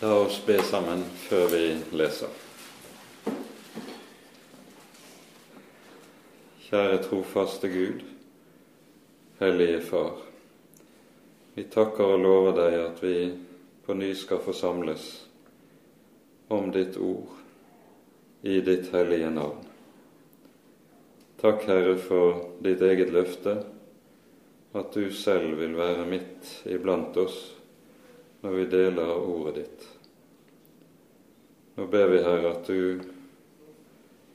La oss be sammen før vi leser. Kjære trofaste Gud, Hellige Far. Vi takker og lover deg at vi på ny skal forsamles om ditt ord i ditt hellige navn. Takk, Herre, for ditt eget løfte, at du selv vil være midt iblant oss når vi deler av ordet ditt. Nå ber vi, Herre, at du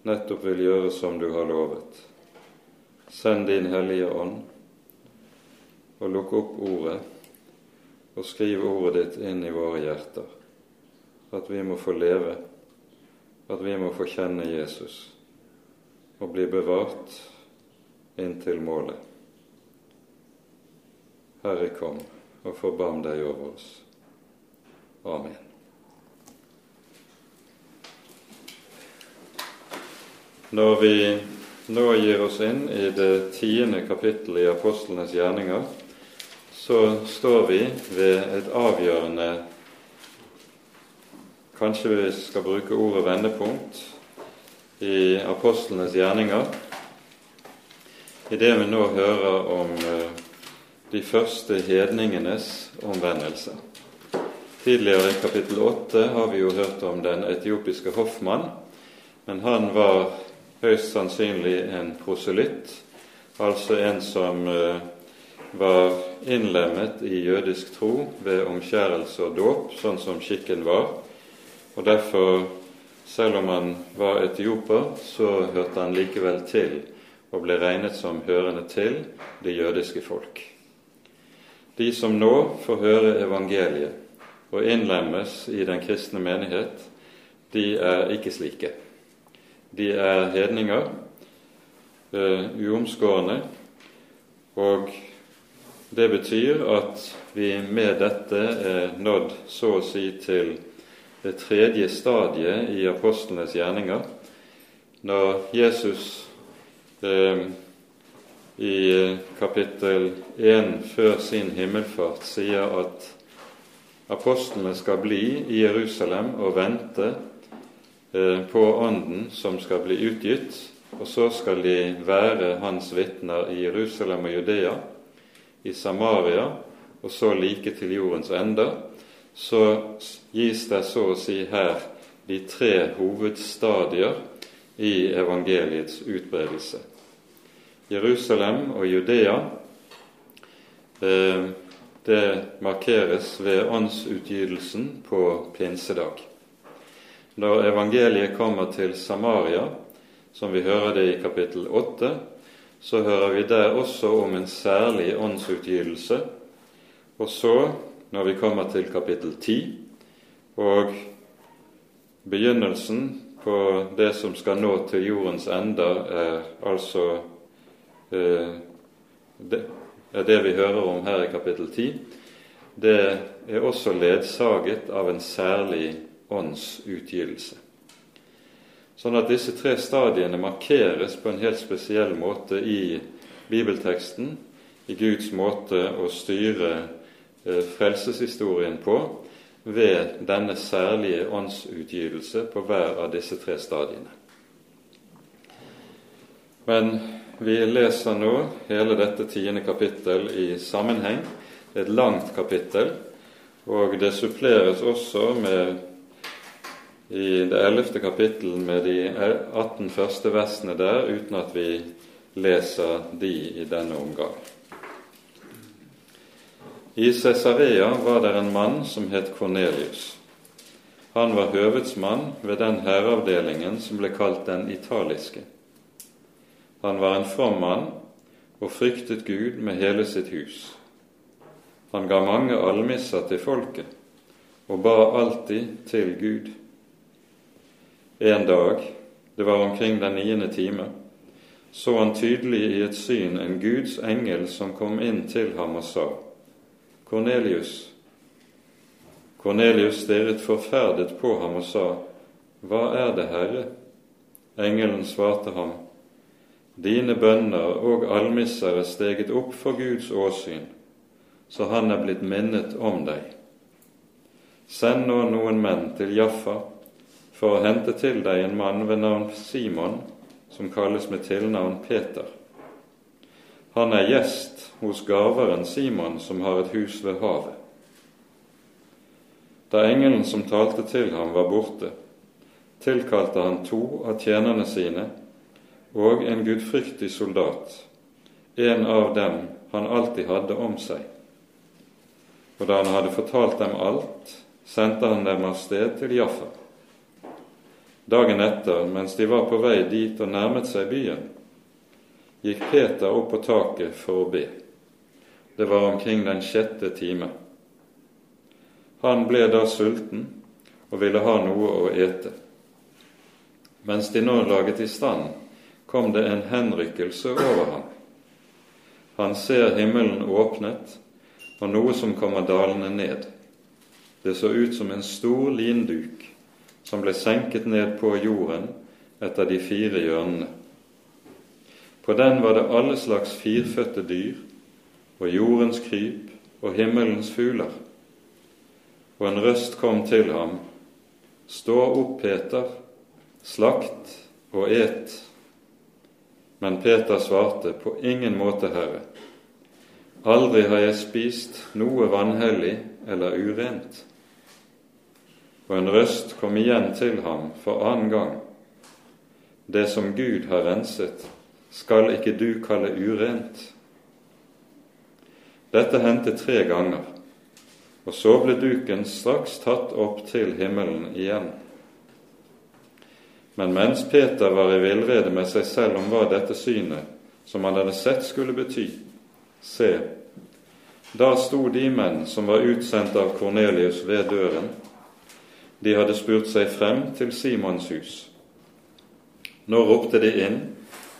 nettopp vil gjøre som du har lovet. Send din Hellige Ånd og lukk opp ordet og skriv ordet ditt inn i våre hjerter, at vi må få leve, at vi må få kjenne Jesus og bli bevart inntil målet. Herre, kom og forbarm deg over oss. Amen. Når vi nå gir oss inn i det tiende kapittelet i apostlenes gjerninger, så står vi ved et avgjørende Kanskje vi skal bruke ordet vendepunkt i apostlenes gjerninger, i det vi nå hører om eh, de første hedningenes omvendelse. Tidligere i kapittel 8 har vi jo hørt om den etiopiske hoffmann, men han var høyst sannsynlig en proselytt, altså en som eh, var innlemmet i jødisk tro ved omskjærelse og dåp, sånn som skikken var. Og derfor, selv om han var etioper, så hørte han likevel til og ble regnet som hørende til det jødiske folk. De som nå får høre evangeliet og innlemmes i den kristne menighet, de er ikke slike. De er hedninger, uh, uomskårne, og det betyr at vi med dette er nådd så å si til det tredje stadiet i apostlenes gjerninger, når Jesus eh, i kapittel 1 før sin himmelfart sier at apostlene skal bli i Jerusalem og vente Eh, på Ånden som skal bli utgitt, og så skal de være hans vitner i Jerusalem og Judea, i Samaria og så like til jordens ender, så gis det så å si her de tre hovedstadier i evangeliets utbredelse. Jerusalem og Judea eh, det markeres ved åndsutgytelsen på pinsedag. Når evangeliet kommer til Samaria, som vi hører det i kapittel 8, så hører vi der også om en særlig åndsutgytelse. Og så, når vi kommer til kapittel 10, og begynnelsen på det som skal nå til jordens ender, er altså eh, det, det vi hører om her i kapittel 10. Det er også ledsaget av en særlig åndsutgivelse. Sånn at disse tre stadiene markeres på en helt spesiell måte i bibelteksten, i Guds måte å styre eh, frelseshistorien på ved denne særlige åndsutgivelse på hver av disse tre stadiene. Men vi leser nå hele dette tiende kapittel i sammenheng. Det er et langt kapittel, og det suppleres også med i det ellevte kapittel med de 18 første versene der, uten at vi leser de i denne omgang. I Cesarea var det en mann som het Kornelius. Han var høvedsmann ved den herreavdelingen som ble kalt den italiske. Han var en from mann og fryktet Gud med hele sitt hus. Han ga mange almisser til folket og ba alltid til Gud. En dag, det var omkring den niende time, så han tydelig i et syn en Guds engel som kom inn til ham og sa, Kornelius. Kornelius stirret forferdet på ham og sa, Hva er det, Herre? Engelen svarte ham, Dine bønner og almisser er steget opp for Guds åsyn, så han er blitt minnet om deg. Send nå noen menn til Jaffa for å hente til deg en mann ved navn Simon, som kalles med tilnavn Peter. Han er gjest hos garveren Simon, som har et hus ved havet. Da engelen som talte til ham, var borte, tilkalte han to av tjenerne sine og en gudfryktig soldat, en av dem han alltid hadde om seg. Og da han hadde fortalt dem alt, sendte han dem av sted til Jaffa. Dagen etter, mens de var på vei dit og nærmet seg byen, gikk Peter opp på taket for å be. Det var omkring den sjette time. Han ble da sulten og ville ha noe å ete. Mens de nå laget i stand, kom det en henrykkelse over ham. Han ser himmelen åpnet og noe som kommer dalende ned. Det så ut som en stor linduk som ble senket ned på jorden etter de fire hjørnene. På den var det alle slags firfødte dyr og jordens kryp og himmelens fugler. Og en røst kom til ham, Stå opp, Peter, slakt og et. Men Peter svarte, På ingen måte, Herre. Aldri har jeg spist noe vanhellig eller urent. Og en røst kom igjen til ham for annen gang. Det som Gud har renset, skal ikke du kalle urent. Dette hendte tre ganger, og så ble duken straks tatt opp til himmelen igjen. Men mens Peter var i villrede med seg selv om hva dette synet som han hadde sett, skulle bety, se, da sto de menn som var utsendt av Kornelius ved døren. De hadde spurt seg frem til Simons hus. Nå ropte de inn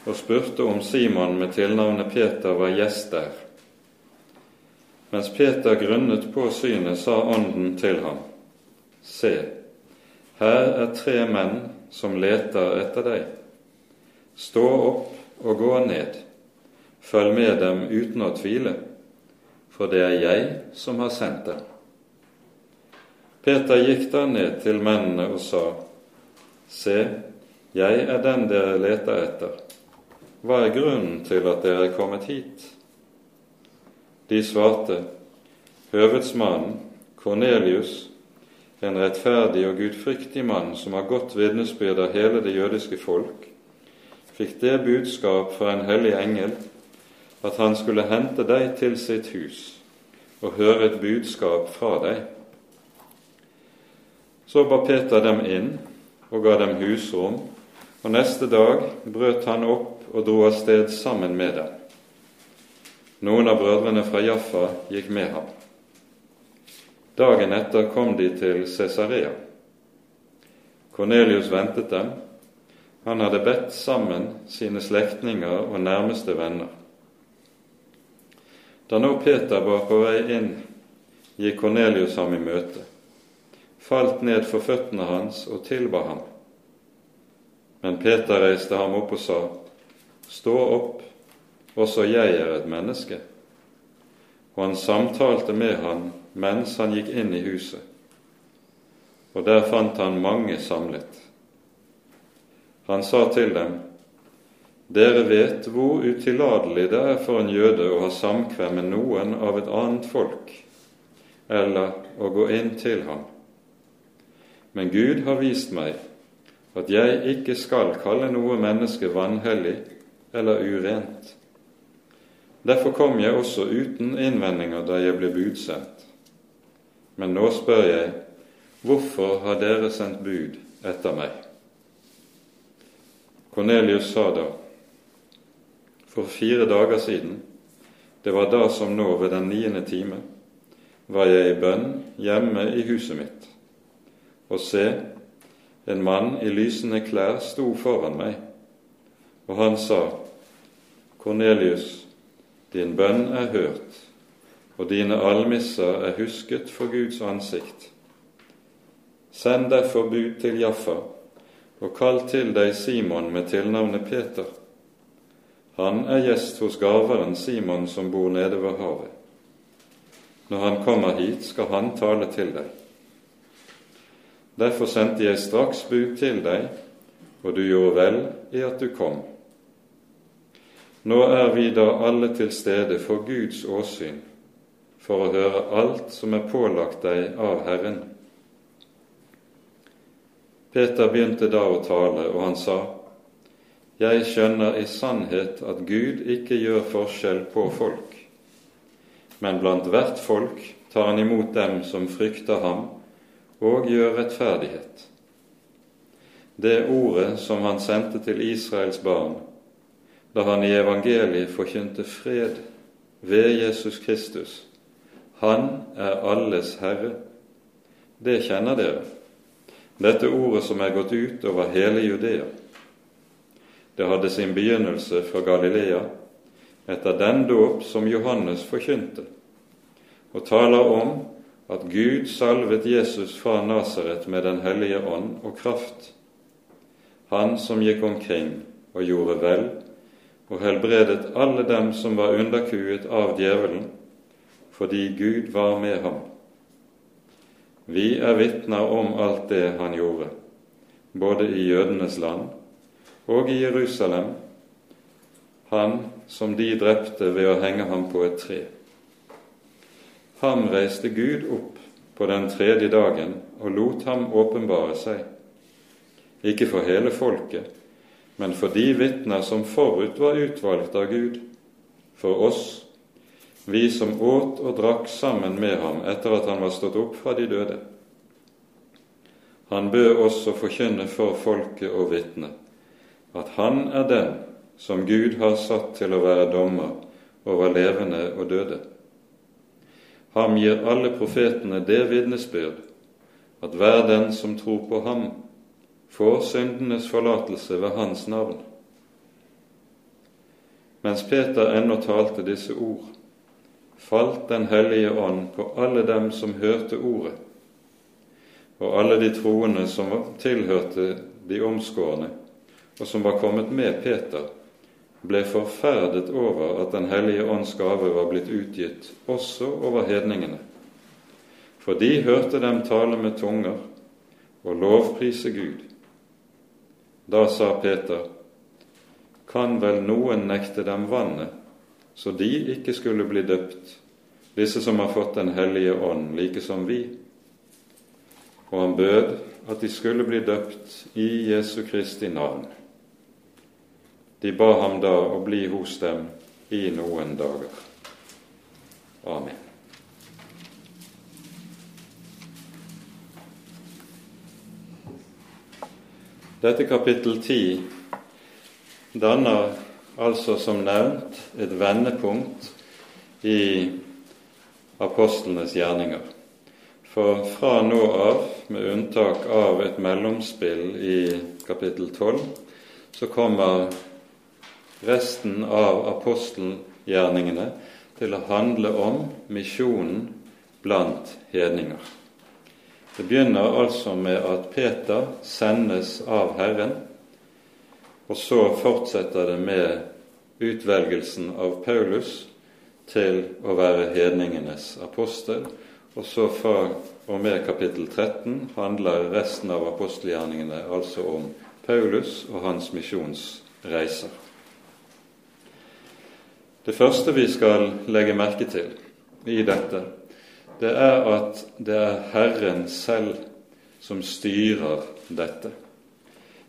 og spurte om Simon med tilnavnet Peter var gjest der. Mens Peter grunnet på synet, sa Ånden til ham, Se, her er tre menn som leter etter deg. Stå opp og gå ned. Følg med dem uten å tvile, for det er jeg som har sendt dem. Peter gikk da ned til mennene og sa, Se, jeg er den dere leter etter. Hva er grunnen til at dere er kommet hit? De svarte, Høvedsmannen, Kornelius, en rettferdig og gudfryktig mann som har godt vitnesbyrd av hele det jødiske folk, fikk det budskap fra en hellig engel at han skulle hente deg til sitt hus og høre et budskap fra deg. Så ba Peter dem inn og ga dem husrom, og neste dag brøt han opp og dro av sted sammen med dem. Noen av brødrene fra Jaffa gikk med ham. Dagen etter kom de til Cesarea. Kornelius ventet dem. Han hadde bedt sammen sine slektninger og nærmeste venner. Da nå Peter var på vei inn, gikk Kornelius ham i møte, falt ned for føttene hans og tilba ham. Men Peter reiste ham opp og sa, Stå opp, også jeg er et menneske. Og han samtalte med han mens han gikk inn i huset, og der fant han mange samlet. Han sa til dem, Dere vet hvor utillatelig det er for en jøde å ha samkvem med noen av et annet folk, eller å gå inn til ham. Men Gud har vist meg at jeg ikke skal kalle noe menneske vanhellig eller urent. Derfor kom jeg også uten innvendinger da jeg ble budsendt. Men nå spør jeg, hvorfor har dere sendt bud etter meg? Kornelius sa da, for fire dager siden, det var da som nå ved den niende time, var jeg i bønn hjemme i huset mitt, og se, en mann i lysende klær sto foran meg, og han sa, Kornelius, din bønn er hørt, og dine almisser er husket for Guds ansikt. Send derfor bud til Jaffa, og kall til deg Simon med tilnavnet Peter. Han er gjest hos gaveren Simon som bor nede ved havet. Når han kommer hit, skal han tale til deg. Derfor sendte jeg straks bud til deg, og du gjorde vel i at du kom. Nå er vi da alle til stede for Guds åsyn, for å høre alt som er pålagt deg av Herren. Peter begynte da å tale, og han sa:" Jeg skjønner i sannhet at Gud ikke gjør forskjell på folk, men blant hvert folk tar han imot dem som frykter ham, og gjør rettferdighet. Det ordet som han sendte til Israels barn da han i evangeliet forkynte fred ved Jesus Kristus, han er alles Herre. Det kjenner dere, dette ordet som er gått ut over hele Judea. Det hadde sin begynnelse fra Galilea, etter den dåp som Johannes forkynte, og taler om at Gud salvet Jesus fra Nasaret med Den hellige ånd og kraft, han som gikk omkring og gjorde vel og helbredet alle dem som var underkuet av djevelen, fordi Gud var med ham. Vi er vitner om alt det han gjorde, både i jødenes land og i Jerusalem, han som de drepte ved å henge ham på et tre. Ham reiste Gud opp på den tredje dagen og lot ham åpenbare seg, ikke for hele folket, men for de vitner som forut var utvalgt av Gud, for oss, vi som åt og drakk sammen med ham etter at han var stått opp fra de døde. Han bød også forkynne for folket og vitne at han er den som Gud har satt til å være dommer over levende og døde. Ham gir alle profetene det vitnesbyrd at hver den som tror på ham, får syndenes forlatelse ved hans navn. Mens Peter ennå talte disse ord, falt Den hellige ånd på alle dem som hørte ordet, og alle de troende som tilhørte de omskårne, og som var kommet med Peter, ble forferdet over at Den hellige ånds gave var blitt utgitt også over hedningene. For de hørte dem tale med tunger og lovprise Gud. Da sa Peter, kan vel noen nekte dem vannet, så de ikke skulle bli døpt, disse som har fått Den hellige ånd, like som vi? Og han bød at de skulle bli døpt i Jesu Kristi navn. De ba ham da å bli hos dem i noen dager. Amen. Dette kapittel 10 danner altså som nevnt et vendepunkt i apostlenes gjerninger. For fra nå av, med unntak av et mellomspill i kapittel 12, så kommer resten av apostelgjerningene til å handle om misjonen blant hedninger. Det begynner altså med at Peter sendes av Herren, og så fortsetter det med utvelgelsen av Paulus til å være hedningenes apostel. Og så fra og med kapittel 13 handler resten av apostelgjerningene altså om Paulus og hans misjonsreiser. Det første vi skal legge merke til i dette, det er at det er Herren selv som styrer dette.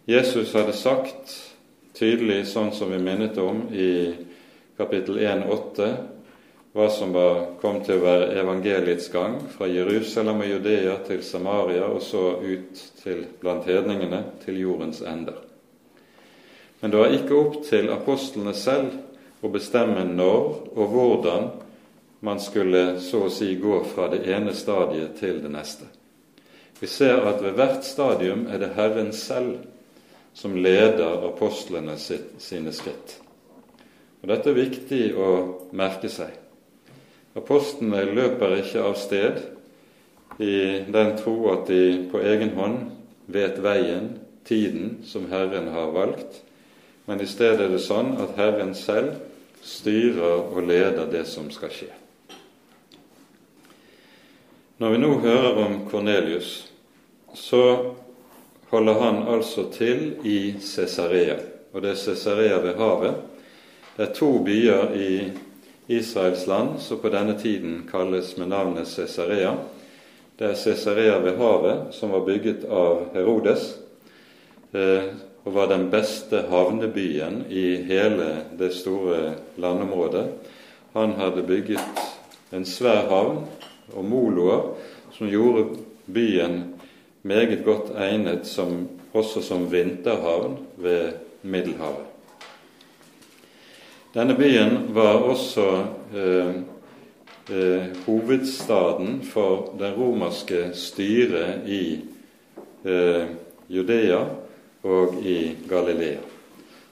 Jesus hadde sagt tydelig, sånn som vi minnet om i kapittel 1,8, hva som var, kom til å være evangeliets gang fra Jerusalem og Judea til Samaria og så ut til blant hedningene til jordens ender. Men det var ikke opp til apostlene selv å bestemme når og hvordan man skulle så å si gå fra det ene stadiet til det neste. Vi ser at ved hvert stadium er det Herren selv som leder apostlene sitt, sine skritt. Og Dette er viktig å merke seg. Apostlene løper ikke av sted i den tro at de på egen hånd vet veien, tiden, som Herren har valgt, men i stedet er det sånn at Herren selv styrer og leder det som skal skje. Når vi nå hører om Kornelius, så holder han altså til i Cesarea, og det er Cesarea ved havet. Det er to byer i Israels land som på denne tiden kalles med navnet Cesarea. Det er Cesarea ved havet, som var bygget av Herodes, eh, og var den beste havnebyen i hele det store landområdet. Han hadde bygget en svær havn og moloer som gjorde byen meget godt egnet som, også som vinterhavn ved Middelhavet. Denne byen var også eh, eh, hovedstaden for det romerske styret i eh, Judea og i Galilea.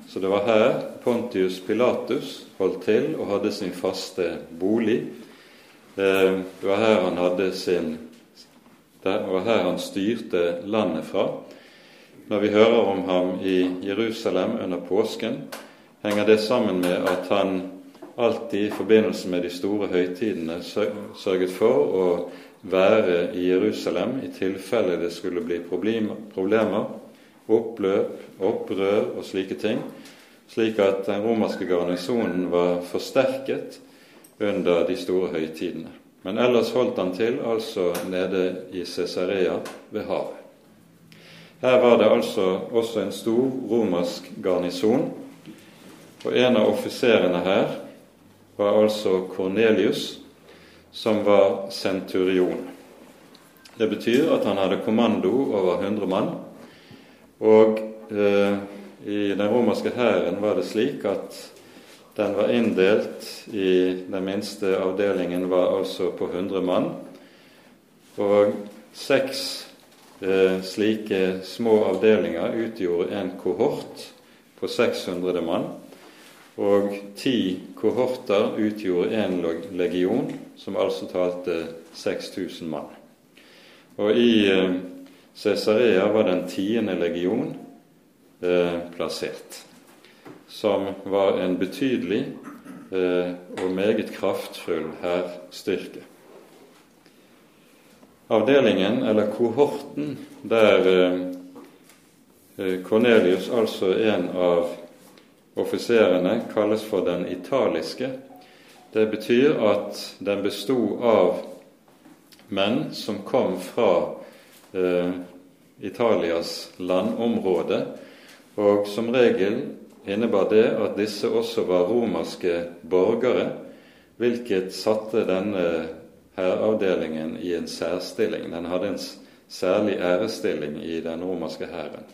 Så det var her Pontius Pilatus holdt til og hadde sin faste bolig. Eh, det var her han hadde sin det var her han styrte landet fra. Når vi hører om ham i Jerusalem under påsken, henger det sammen med at han alltid i forbindelse med de store høytidene sørget for å være i Jerusalem i tilfelle det skulle bli problemer, oppløp, opprør og slike ting, slik at den romerske garnisonen var forsterket under de store høytidene. Men ellers holdt han til altså nede i Cesarea ved havet. Her var det altså også en stor romersk garnison, og en av offiserene her var altså Kornelius, som var senturion. Det betyr at han hadde kommando over 100 mann, og eh, i den romerske hæren var det slik at den var inndelt i Den minste avdelingen var altså på 100 mann. Og seks eh, slike små avdelinger utgjorde en kohort på 600 mann. Og ti kohorter utgjorde en legion, som altså talte 6000 mann. Og i eh, Cesarea var den tiende legion eh, plassert som var en betydelig eh, og meget kraftfull hærstyrke. Avdelingen, eller kohorten, der eh, Cornelius, altså en av offiserene, kalles for den italiske. Det betyr at den bestod av menn som kom fra eh, Italias landområde, og som regel innebar det at disse også var romerske borgere, hvilket satte denne hæravdelingen i en særstilling. Den hadde en særlig ærestilling i den romerske hæren.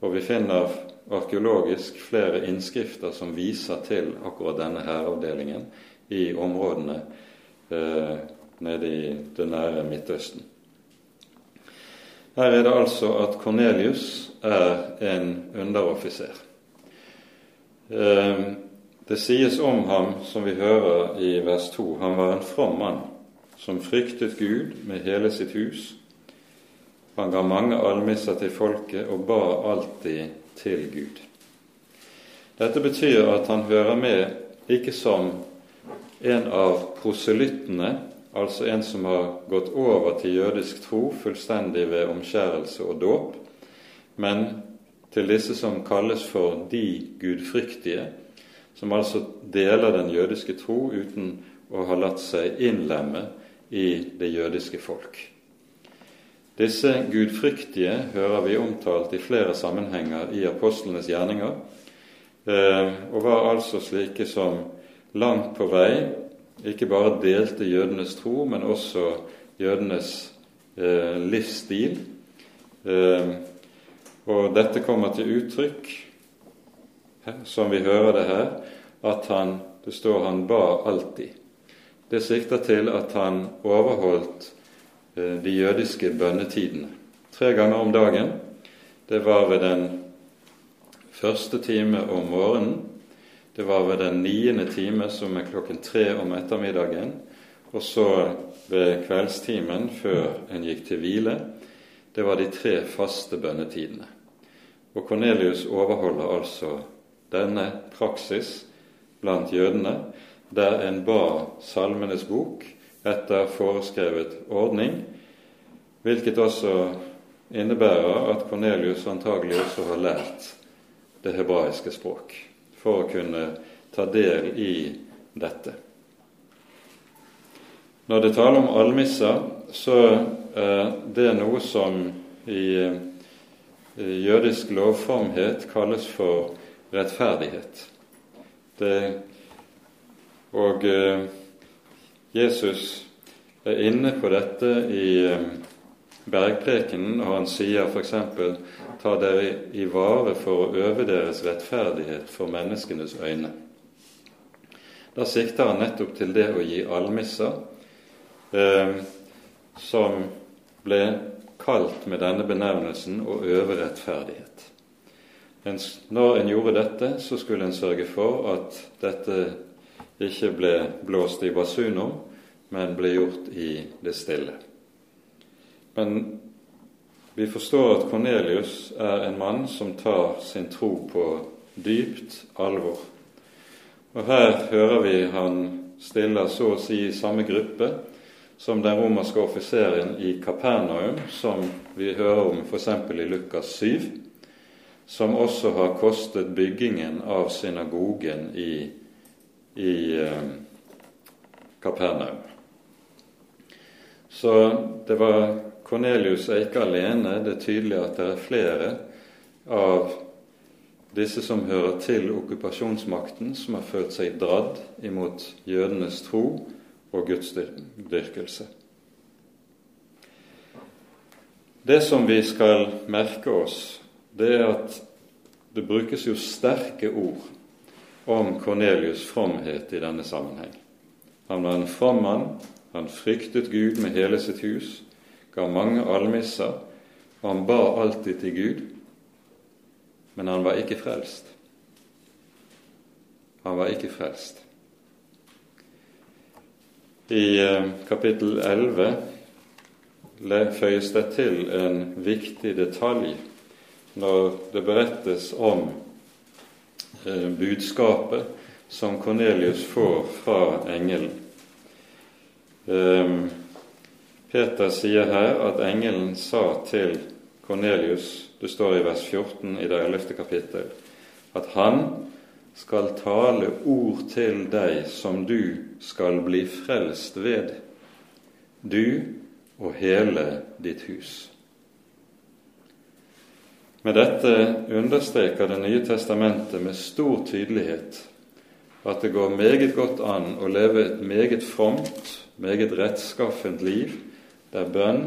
Og vi finner arkeologisk flere innskrifter som viser til akkurat denne hæravdelingen i områdene eh, nede i det nære Midtøsten. Her er det altså at Kornelius er en underoffiser. Ehm, det sies om ham, som vi hører i vers 2, han var en from mann som fryktet Gud med hele sitt hus. Han ga mange almisser til folket og ba alltid til Gud. Dette betyr at han hører med ikke som en av proselyttene, altså en som har gått over til jødisk tro fullstendig ved omskjærelse og dåp, men til disse som kalles for de gudfryktige, som altså deler den jødiske tro uten å ha latt seg innlemme i det jødiske folk. Disse gudfryktige hører vi omtalt i flere sammenhenger i apostlenes gjerninger, eh, og var altså slike som langt på vei ikke bare delte jødenes tro, men også jødenes eh, livsstil. Og dette kommer til uttrykk, som vi hører det her, at han det står han ba alltid. Det sikter til at han overholdt eh, de jødiske bønnetidene. Tre ganger om dagen. Det var ved den første time om morgenen. Det var ved den niende time, som er klokken tre om ettermiddagen. Og så ved kveldstimen før en gikk til hvile. Det var de tre faste bønnetidene. Og Kornelius overholder altså denne praksis blant jødene, der en ba Salmenes bok etter foreskrevet ordning, hvilket også innebærer at Kornelius antagelig også har lært det hebraiske språk for å kunne ta del i dette. Når det taler om almisser, så er noe som i jødisk lovformhet kalles for rettferdighet. Det, og eh, Jesus er inne på dette i eh, bergprekenen, og han sier f.eks.: Ta dere i vare for å øve deres rettferdighet for menneskenes øyne. Da sikter han nettopp til det å gi almisser, eh, som ble kalt med denne benevnelsen å øve rettferdighet. Når en gjorde dette, så skulle en sørge for at dette ikke ble blåst i basun men ble gjort i det stille. Men vi forstår at Kornelius er en mann som tar sin tro på dypt alvor. Og her hører vi han stiller så å si i samme gruppe som den romerske offiseren i Kapernaum, som vi hører om f.eks. i Lukas 7, som også har kostet byggingen av synagogen i, i eh, Kapernaum. Så det var Kornelius er ikke alene. Det er tydelig at det er flere av disse som hører til okkupasjonsmakten, som har følt seg dradd imot jødenes tro og gudsdyrkelse. Det som vi skal merke oss, det er at det brukes jo sterke ord om Kornelius' fromhet i denne sammenheng. Han var en from mann, han fryktet Gud med hele sitt hus, ga mange almisser, og han ba alltid til Gud, men han var ikke frelst. Han var ikke frelst. I eh, kapittel 11 føyes det til en viktig detalj når det berettes om eh, budskapet som Kornelius får fra engelen. Um, Peter sier her at engelen sa til Kornelius, det står i vers 14 i det 11. kapittel, at han skal tale ord til deg som du skal bli frelst ved, du og hele ditt hus. Med dette understreker Det nye testamentet med stor tydelighet at det går meget godt an å leve et meget fromt, meget rettskaffent liv der bønn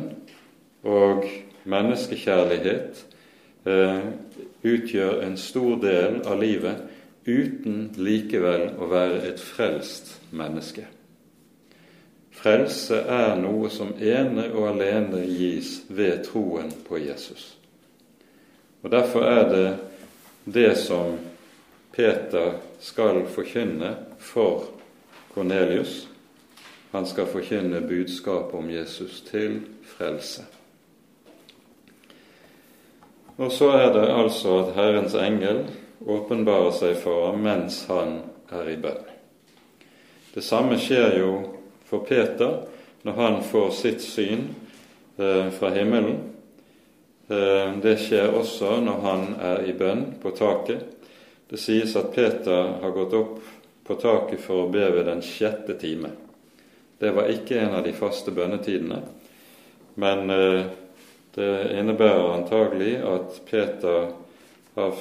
og menneskekjærlighet eh, utgjør en stor del av livet, uten likevel å være et frelst menneske. Frelse er noe som ene og alene gis ved troen på Jesus. Og Derfor er det det som Peter skal forkynne for Kornelius, han skal forkynne budskapet om Jesus til frelse. Og så er det altså at Herrens engel åpenbarer seg for ham mens han er i bønn. Det samme skjer jo for Peter når han får sitt syn eh, fra himmelen. Eh, det skjer også når han er i bønn på taket. Det sies at Peter har gått opp på taket for å be ved den sjette time. Det var ikke en av de faste bønnetidene, men eh, det innebærer antagelig at Peter har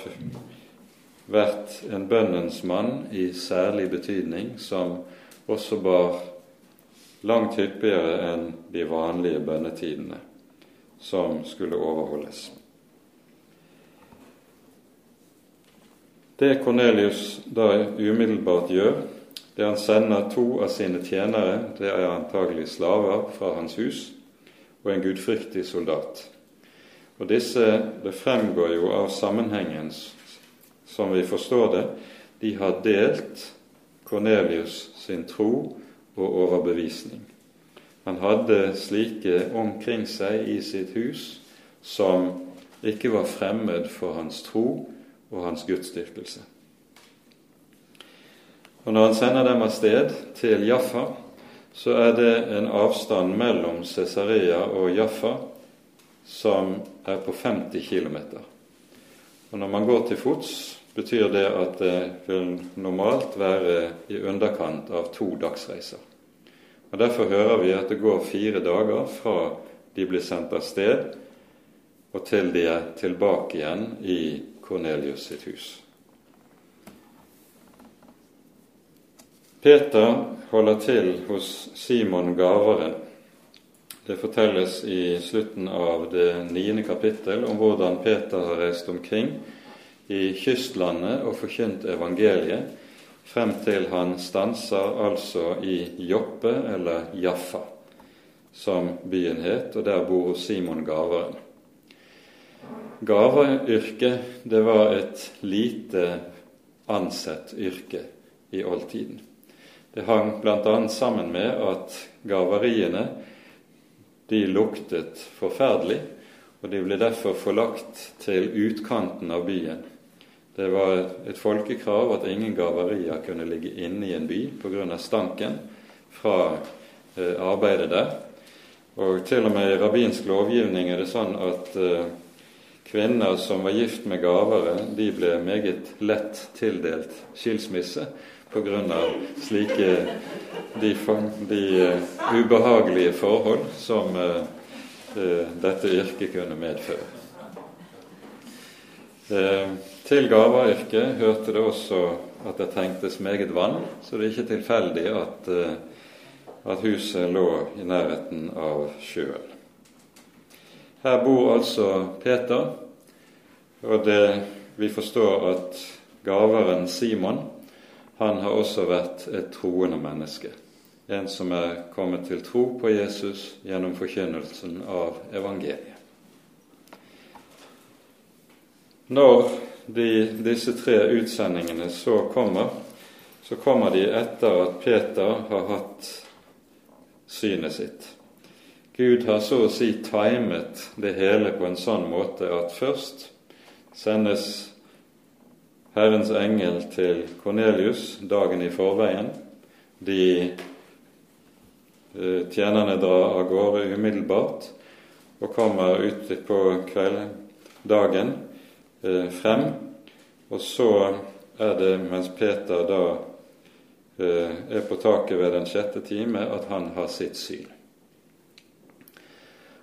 vært en bønnens mann i særlig betydning, som også bar langt hyppigere enn de vanlige bønnetidene som skulle overholdes. Det Kornelius da umiddelbart gjør, det han sender to av sine tjenere, det er antagelig slaver fra hans hus, og en gudfryktig soldat. Og disse, Det fremgår jo av sammenhengen som vi forstår det. De har delt Kornelius sin tro og overbevisning. Han hadde slike omkring seg i sitt hus som ikke var fremmed for hans tro og hans gudsdyrkelse. Og Når han sender dem av sted til Jaffa, så er det en avstand mellom Cesarea og Jaffa som er på 50 km. Og når man går til fots, betyr det at det vil normalt være i underkant av to dagsreiser. Og Derfor hører vi at det går fire dager fra de blir sendt av sted, og til de er tilbake igjen i Kornelius sitt hus. Peter holder til hos Simon Gaveren det fortelles i slutten av det niende kapittel om hvordan Peter har reist omkring i kystlandet og forkynt evangeliet frem til han stanser altså i Joppe, eller Jaffa, som byen het, og der bor Simon Gaveren. Gaveyrket, det var et lite ansett yrke i oldtiden. Det hang bl.a. sammen med at gaveriene de luktet forferdelig, og de ble derfor forlagt til utkanten av byen. Det var et folkekrav at ingen gaverier kunne ligge inne i en by pga. stanken fra eh, arbeidet der. Og til og med i rabbinsk lovgivning er det sånn at eh, kvinner som var gift med gavere, de ble meget lett tildelt skilsmisse pga. slike de, de uh, ubehagelige forhold som dette yrket kunne medføre. Til gaveyrket hørte det også at det trengtes meget vann, så det er ikke tilfeldig at, at huset lå i nærheten av sjøen. Her bor altså Peter, og det, vi forstår at gaveren Simon han har også vært et troende menneske. En som er kommet til tro på Jesus gjennom forkynnelsen av evangeliet. Når de, disse tre utsendingene så kommer, så kommer de etter at Peter har hatt synet sitt. Gud har så å si timet det hele på en sånn måte at først sendes Herrens engel til Kornelius dagen i forveien. De eh, tjenerne drar av gårde umiddelbart og kommer ut på kveldsdagen eh, frem. Og så er det mens Peter da eh, er på taket ved den sjette time, at han har sitt syn.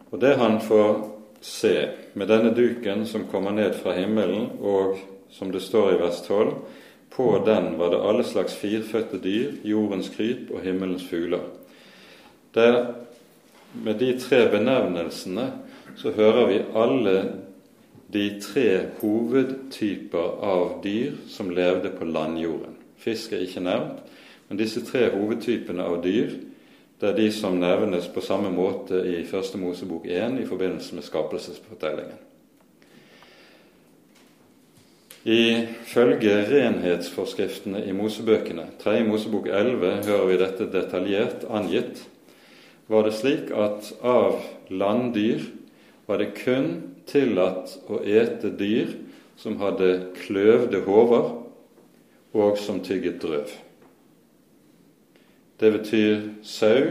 Og det han får se med denne duken som kommer ned fra himmelen, og som det står i vers 12, på den var det alle slags firfødte dyr, jordens kryp og himmelens fugler. Der, med de tre benevnelsene så hører vi alle de tre hovedtyper av dyr som levde på landjorden. Fisk er ikke nevnt, men disse tre hovedtypene av dyr det er de som nevnes på samme måte i Første Mosebok 1 i forbindelse med skapelsesfortellingen. Ifølge renhetsforskriftene i Mosebøkene, 3. Mosebok 11, hører vi dette detaljert angitt, var det slik at av landdyr var det kun tillatt å ete dyr som hadde kløvde hoder, og som tygget drøv. Det betyr sau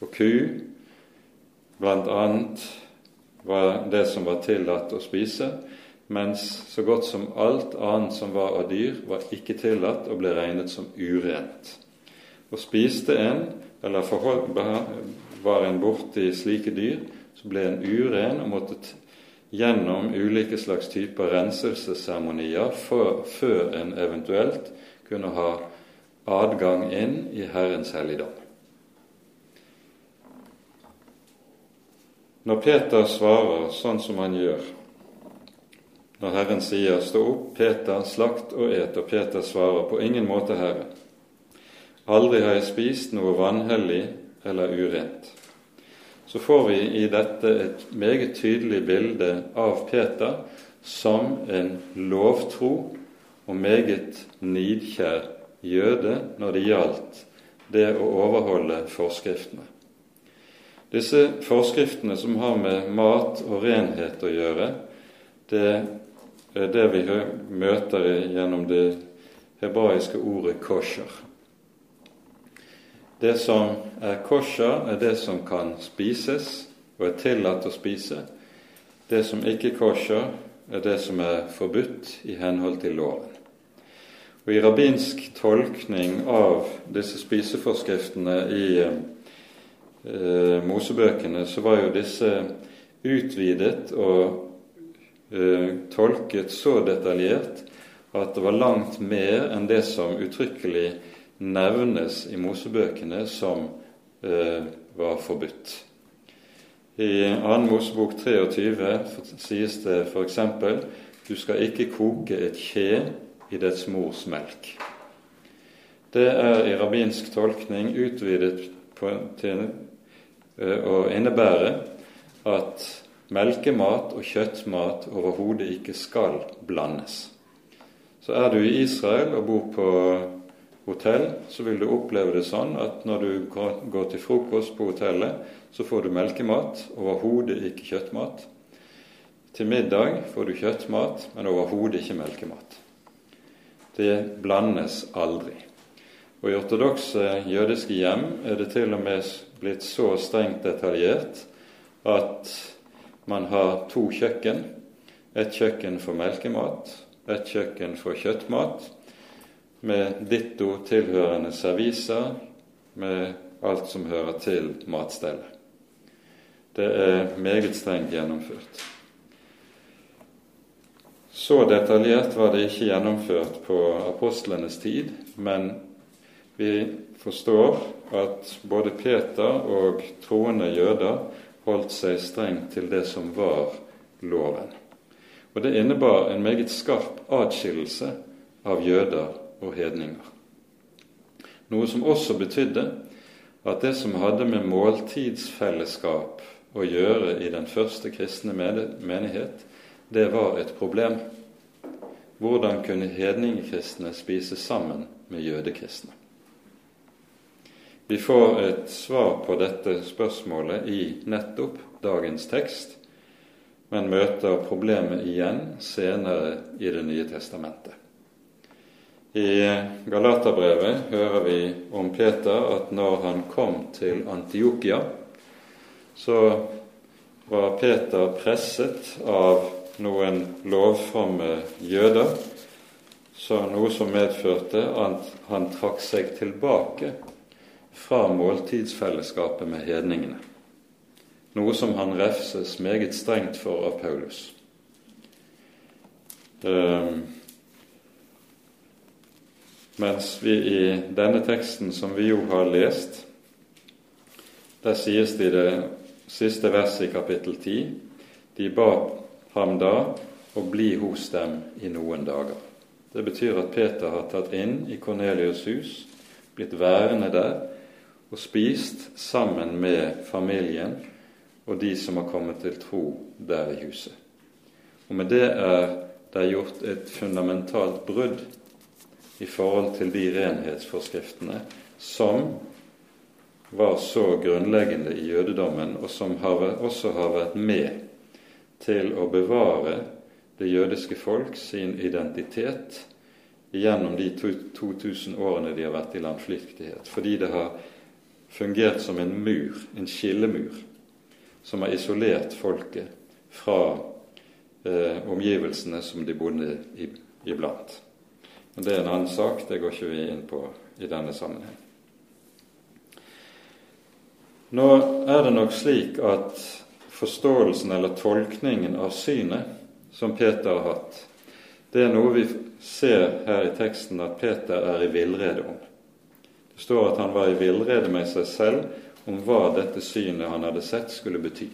og ku, annet var det som var tillatt å spise, mens så godt som alt annet som var av dyr, var ikke tillatt og ble regnet som urent. Og spiste en, eller forhold, var en borti slike dyr, så ble en uren og måtte gjennom ulike slags typer renselsesseremonier før en eventuelt kunne ha adgang inn i Herrens helligdom. Når Peter svarer sånn som han gjør, når Herren sier 'Stå opp, Peter, slakt og et', og Peter svarer 'På ingen måte, Herre'. Aldri har jeg spist noe vanhellig eller urent. Så får vi i dette et meget tydelig bilde av Peter som en lovtro og meget nidkjær jøde når det gjaldt det å overholde forskriftene. Disse forskriftene som har med mat og renhet å gjøre, det er det vi møter gjennom det hebraiske ordet 'kosher'. Det som er kosher, er det som kan spises og er tillatt å spise, det som ikke kosher, er det som er forbudt i henhold til loven. Og I rabbinsk tolkning av disse spiseforskriftene i eh, Mosebøkene så var jo disse utvidet og eh, tolket så detaljert at det var langt mer enn det som uttrykkelig nevnes i Mosebøkene som eh, var forbudt. I 2. Mosebok 23 sies det f.eks.: Du skal ikke koke et kje i dets mors melk. Det er i rabbinsk tolkning utvidet på, til eh, å innebære at melkemat og kjøttmat overhodet ikke skal blandes. Så er du i Israel og bor på hotell, så vil du oppleve det sånn at når du går til frokost på hotellet, så får du melkemat, overhodet ikke kjøttmat. Til middag får du kjøttmat, men overhodet ikke melkemat. Det blandes aldri. Og I ortodokse jødiske hjem er det til og med blitt så strengt detaljert at man har to kjøkken. Et kjøkken for melkemat et kjøkken for kjøttmat med ditto tilhørende serviser med alt som hører til matstellet. Det er meget strengt gjennomført. Så detaljert var det ikke gjennomført på apostlenes tid, men vi forstår at både Peter og troende jøder holdt seg strengt til det som var loven. Og det innebar en meget skarp atskillelse av jøder og hedninger. Noe som også betydde at det som hadde med måltidsfellesskap å gjøre i den første kristne menighet, det var et problem. Hvordan kunne hedningekristne spise sammen med jødekristne? Vi får et svar på dette spørsmålet i nettopp dagens tekst, men møter problemet igjen senere i Det nye testamentet. I Galaterbrevet hører vi om Peter at når han kom til Antiokia, så var Peter presset av noen lovfromme jøder, så noe som medførte at han trakk seg tilbake fra måltidsfellesskapet med hedningene noe som han refses meget strengt for av Paulus. Um, mens vi i denne teksten som vi jo har lest, der sies det i det siste verset i kapittel 10 de ba ham da å bli hos dem i noen dager. Det betyr at Peter har tatt inn i Kornelius' hus, blitt værende der og spist sammen med familien og de som har kommet til tro der i huset. Og med det er det gjort et fundamentalt brudd i forhold til de renhetsforskriftene som var så grunnleggende i jødedommen, og som også har vært med til å bevare det jødiske folk sin identitet gjennom de 2000 årene de har vært i landflyktighet. Fordi det har fungert som en mur, en skillemur, som har isolert folket fra eh, omgivelsene som de bodde i, iblant. Men Det er en annen sak, det går ikke vi inn på i denne sammenheng. Nå er det nok slik at forståelsen eller tolkningen av synet som Peter har hatt, det er noe vi ser her i teksten at Peter er i villrede om. Det står at han var i villrede med seg selv om hva dette synet han hadde sett, skulle bety.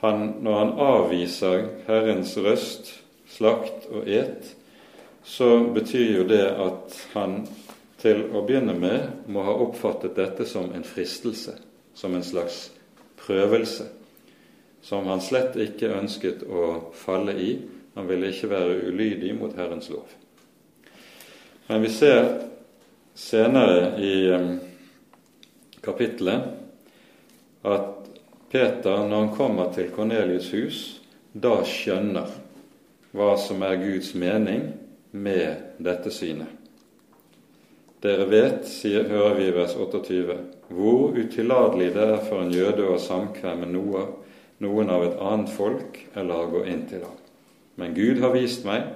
Han, når han avviser Herrens røst, slakt og et, så betyr jo det at han til å begynne med må ha oppfattet dette som en fristelse, som en slags prøvelse, som han slett ikke ønsket å falle i. Han ville ikke være ulydig mot Herrens lov. Men vi ser senere i kapittelet at Peter, når han kommer til Kornelius' hus, da skjønner hva som er Guds mening med dette synet. Dere vet, sier, hører vi i vers 28, hvor utillatelig det er for en jøde å samkvemme noe noen av et annet folk eller å gå inn til ham. Men Gud har vist meg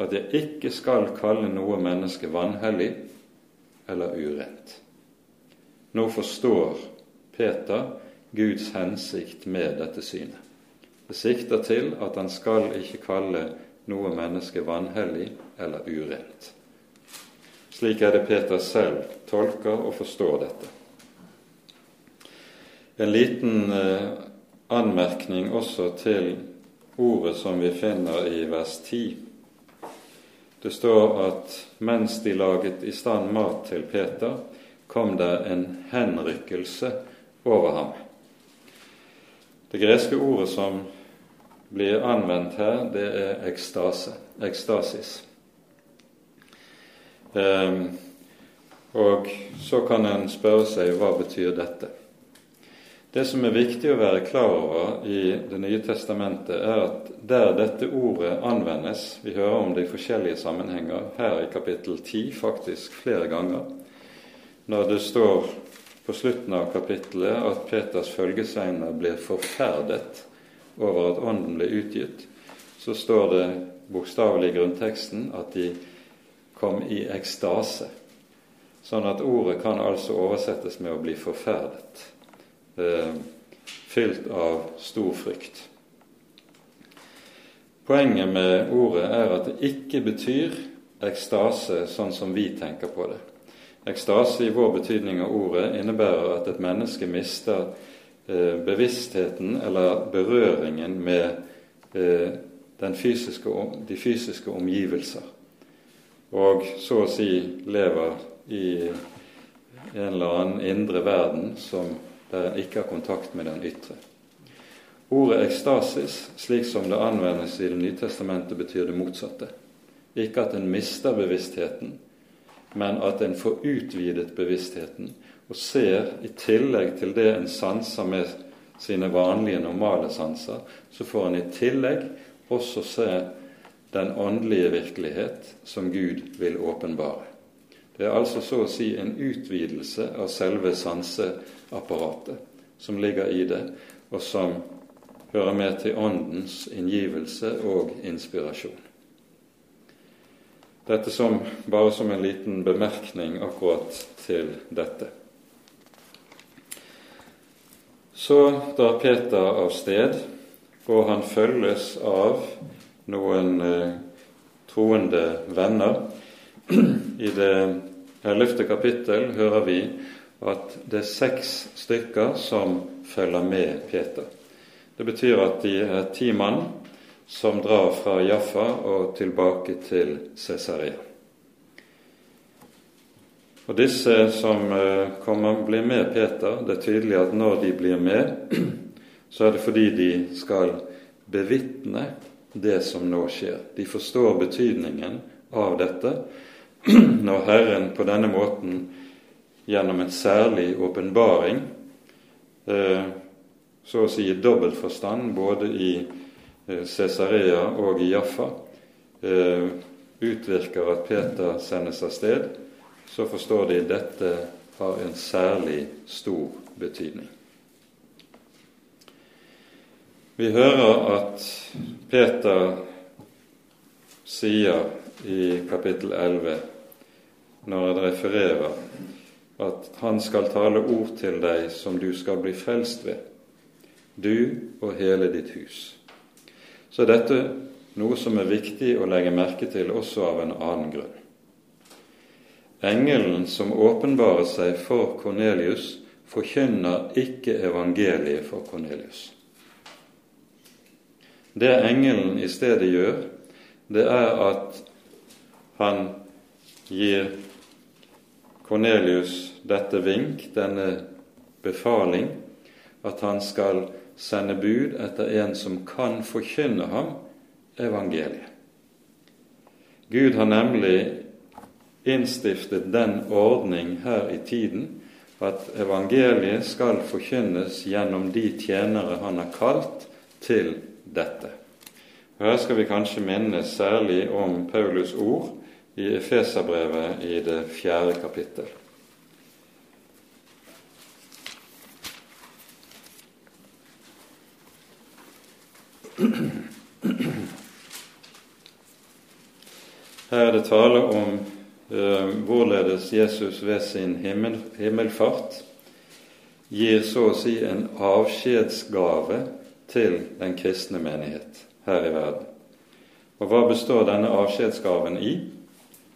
at jeg ikke skal kalle noe menneske vanhellig eller urent. Nå forstår Peter Guds hensikt med dette synet. Det sikter til at han skal ikke kalle noe menneske vanhellig eller urent. Slik er det Peter selv tolker og forstår dette. En liten eh, anmerkning også til ordet som vi finner i vers 10. Det står at mens de laget i stand mat til Peter, kom det en henrykkelse over ham. Det greske ordet som blir anvendt her, det er ekstase, ekstasis. Um, og så kan en spørre seg hva betyr dette? Det som er viktig å være klar over i Det nye testamentet, er at der dette ordet anvendes Vi hører om det i forskjellige sammenhenger, her i kapittel 10 faktisk flere ganger. Når det står på slutten av kapittelet at Peters følgesegner blir forferdet over at Ånden ble utgitt, så står det bokstavelig i grunnteksten at de kom i ekstase. Sånn at ordet kan altså oversettes med å bli forferdet eh, fylt av stor frykt. Poenget med ordet er at det ikke betyr ekstase sånn som vi tenker på det. Ekstase i vår betydning av ordet innebærer at et menneske mister bevisstheten eller berøringen med eh, fysiske, de fysiske omgivelser, og så å si lever i en eller annen indre verden som der en ikke har kontakt med den ytre. Ordet ekstasis, slik som det anvendes i Det nye testamentet, betyr det motsatte. Ikke at en mister bevisstheten, men at en får utvidet bevisstheten og ser, i tillegg til det en sanser med sine vanlige, normale sanser, så får en i tillegg også se den åndelige virkelighet som Gud vil åpenbare. Det er altså så å si en utvidelse av selve sanseapparatet som ligger i det, og som hører med til Åndens inngivelse og inspirasjon. Dette som, bare som en liten bemerkning akkurat til dette. Så drar Peter av sted, og han følges av noen eh, troende venner. I det ellevte kapittel hører vi at det er seks stykker som følger med Peter. Det betyr at de er ti mann som drar fra Jaffa og tilbake til Cesarea. Og Disse som eh, kommer, blir med Peter, det er tydelig at når de blir med, så er det fordi de skal bevitne det som nå skjer. De forstår betydningen av dette, når Herren på denne måten gjennom en særlig åpenbaring, eh, så å si i dobbelt forstand, både i Cesarea og i Jaffa, eh, utvirker at Peter sendes av sted, så forstår de at dette har en særlig stor betydning. Vi hører at Peter sier i kapittel 11, når han refererer at han skal tale ord til deg som du skal bli frelst ved, du og hele ditt hus. Så er dette noe som er viktig å legge merke til også av en annen grunn. Engelen som åpenbarer seg for Kornelius, forkynner ikke evangeliet for Kornelius. Det engelen i stedet gjør, det er at han gir Kornelius dette vink, denne befaling, at han skal sende bud etter en som kan forkynne ham evangeliet. Gud har nemlig innstiftet den ordning her i tiden at evangeliet skal forkynnes gjennom de tjenere han har kalt til dette. Og Her skal vi kanskje minne særlig om Paulus ord i Efeserbrevet i det fjerde kapittel. Her er det tale om eh, hvorledes Jesus ved sin himmel, himmelfart gir så å si en avskjedsgave til den kristne menighet her i verden. Og hva består denne avskjedsgaven i?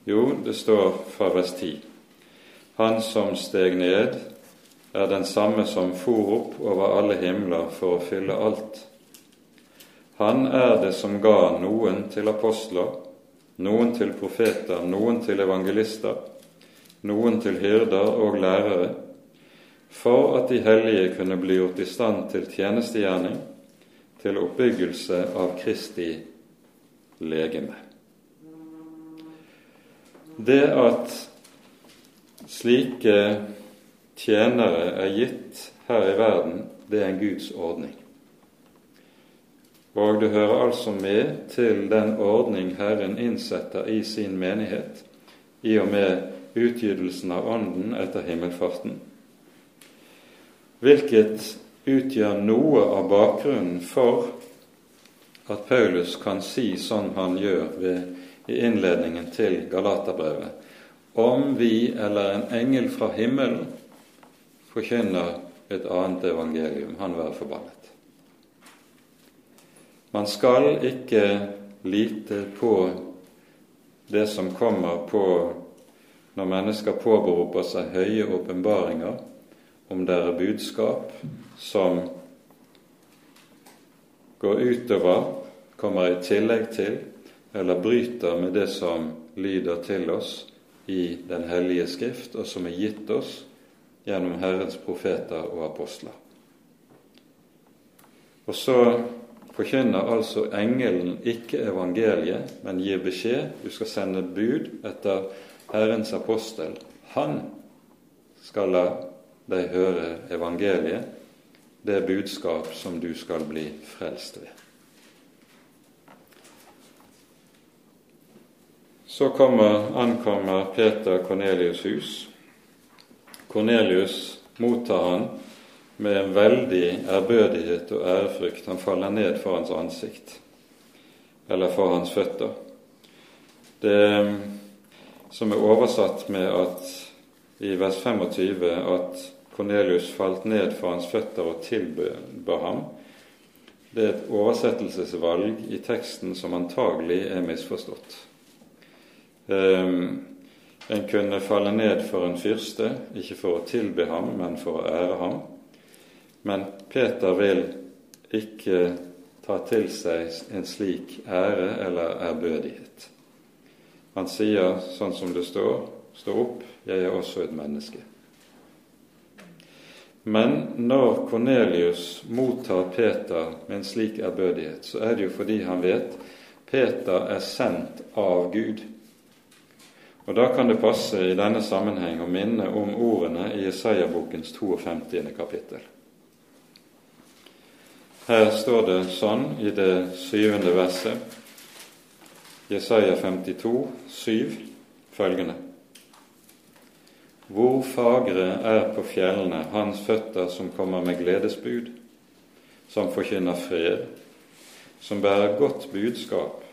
Jo, det står fra vers 10. Han som steg ned, er den samme som for opp over alle himler for å fylle alt. Han er det som ga noen til apostler, noen til profeter, noen til evangelister, noen til hyrder og lærere, for at de hellige kunne bli gjort i stand til tjenestegjerning, til oppbyggelse av Kristi legeme. Det at slike tjenere er gitt her i verden, det er en Guds ordning. Og det hører altså med til den ordning Herren innsetter i sin menighet, i og med utgytelsen av Ånden etter himmelfarten, hvilket utgjør noe av bakgrunnen for at Paulus kan si sånn han gjør ved, i innledningen til Galaterbrevet, om vi eller en engel fra himmelen forkynner et annet evangelium, han være forbannet. Man skal ikke lite på det som kommer på når mennesker påberoper seg høye åpenbaringer, om det budskap som går utover, kommer i tillegg til, eller bryter med det som lyder til oss i Den hellige Skrift, og som er gitt oss gjennom Herrens profeter og apostler. Og så forkynner altså engelen ikke evangeliet, men gir beskjed. Du skal sende bud etter Herrens apostel. Han skal la deg høre evangeliet, det budskap som du skal bli frelst ved. Så kommer, ankommer Peter Kornelius' hus. Kornelius mottar han med en veldig ærbødighet og ærefrykt. Han faller ned for hans ansikt, eller for hans føtter. Det som er oversatt med at i vers 25 at Kornelius falt ned for hans føtter og tilba ham, det er et oversettelsesvalg i teksten som antagelig er misforstått. Um, en kunne falle ned for en fyrste, ikke for å tilbe ham, men for å ære ham. Men Peter vil ikke ta til seg en slik ære eller ærbødighet. Han sier sånn som det står, stå opp, jeg er også et menneske. Men når Kornelius mottar Peter med en slik ærbødighet, så er det jo fordi han vet Peter er sendt av Gud. Og Da kan det passe i denne sammenheng å minne om ordene i Jesaja-bokens 52. kapittel. Her står det sånn i det syvende verset, Jesaja 52, 7, følgende. Hvor fagre er på fjellene hans føtter som kommer med gledesbud, som forkynner fred, som bærer godt budskap,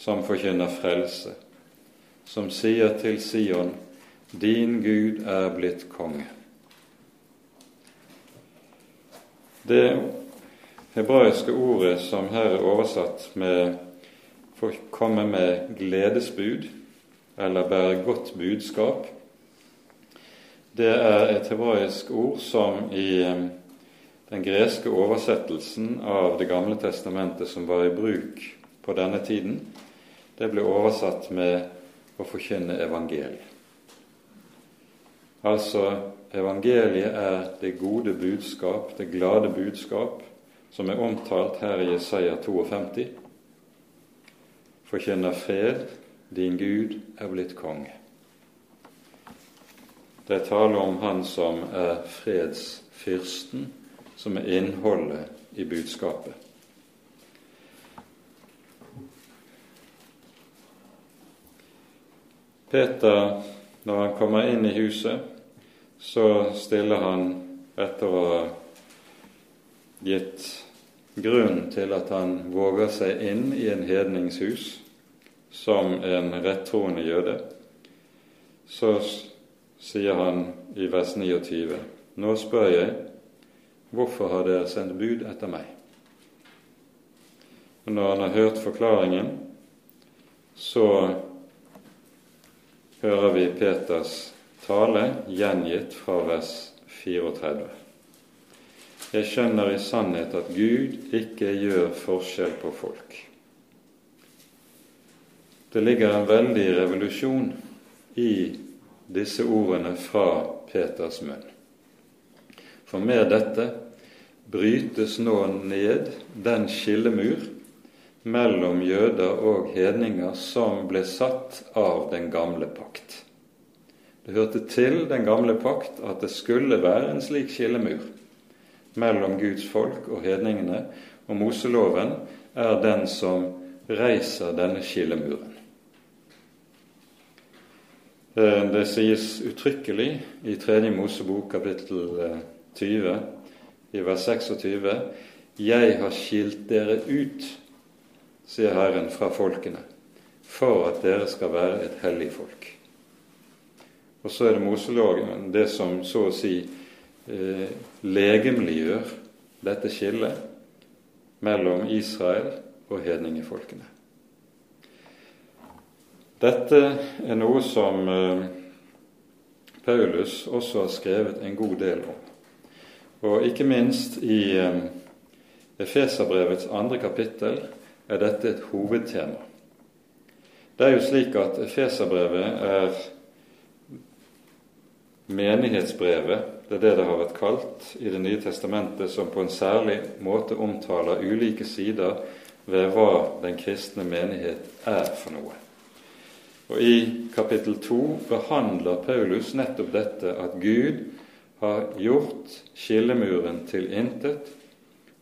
som forkynner frelse, som sier til Sion, din Gud er blitt konge. Det hebraiske ordet som her er oversatt med 'for komme med gledesbud' eller 'bære godt budskap', det er et hebraisk ord som i eh, den greske oversettelsen av Det gamle testamentet som var i bruk på denne tiden, det ble oversatt med 'å forkynne evangeliet'. Altså, evangeliet er det gode budskap, det glade budskap, som er omtalt her i Jesaja 52, forkynner fred, din Gud er blitt konge. Det er tale om Han som er fredsfyrsten, som er innholdet i budskapet. Peter, når han kommer inn i huset, så stiller han etter å ha gitt grunn til at han våger seg inn i en hedningshus som en rettroende jøde, så sier han i vers 29.: Nå spør jeg, hvorfor har dere sendt bud etter meg? Og når han har hørt forklaringen, så hører vi Peters tale gjengitt fra vers 34. Jeg skjønner i sannhet at Gud ikke gjør forskjell på folk. Det ligger en veldig revolusjon i disse ordene fra Peters munn. For med dette brytes nå ned den skillemur mellom jøder og hedninger som ble satt av den gamle pakt. Det hørte til den gamle pakt at det skulle være en slik skillemur mellom Guds folk og hedningene, og Moseloven er den som reiser denne skillemuren. Eh, det sies uttrykkelig i 3. Mosebok kapittel 20 eh, i vers 26 Jeg har skilt dere ut, sier Herren, fra folkene, for at dere skal være et hellig folk. Og så er det Moseloven det som så å si eh, legemliggjør dette skillet mellom Israel og hedningefolkene. Dette er noe som eh, Paulus også har skrevet en god del om. Og ikke minst i eh, Efeserbrevets andre kapittel er dette et hovedtema. Det er jo slik at Efeserbrevet er menighetsbrevet, det er det det har vært kalt i Det nye testamentet, som på en særlig måte omtaler ulike sider ved hva den kristne menighet er for noe. Og I kapittel 2 behandler Paulus nettopp dette at Gud har gjort skillemuren til intet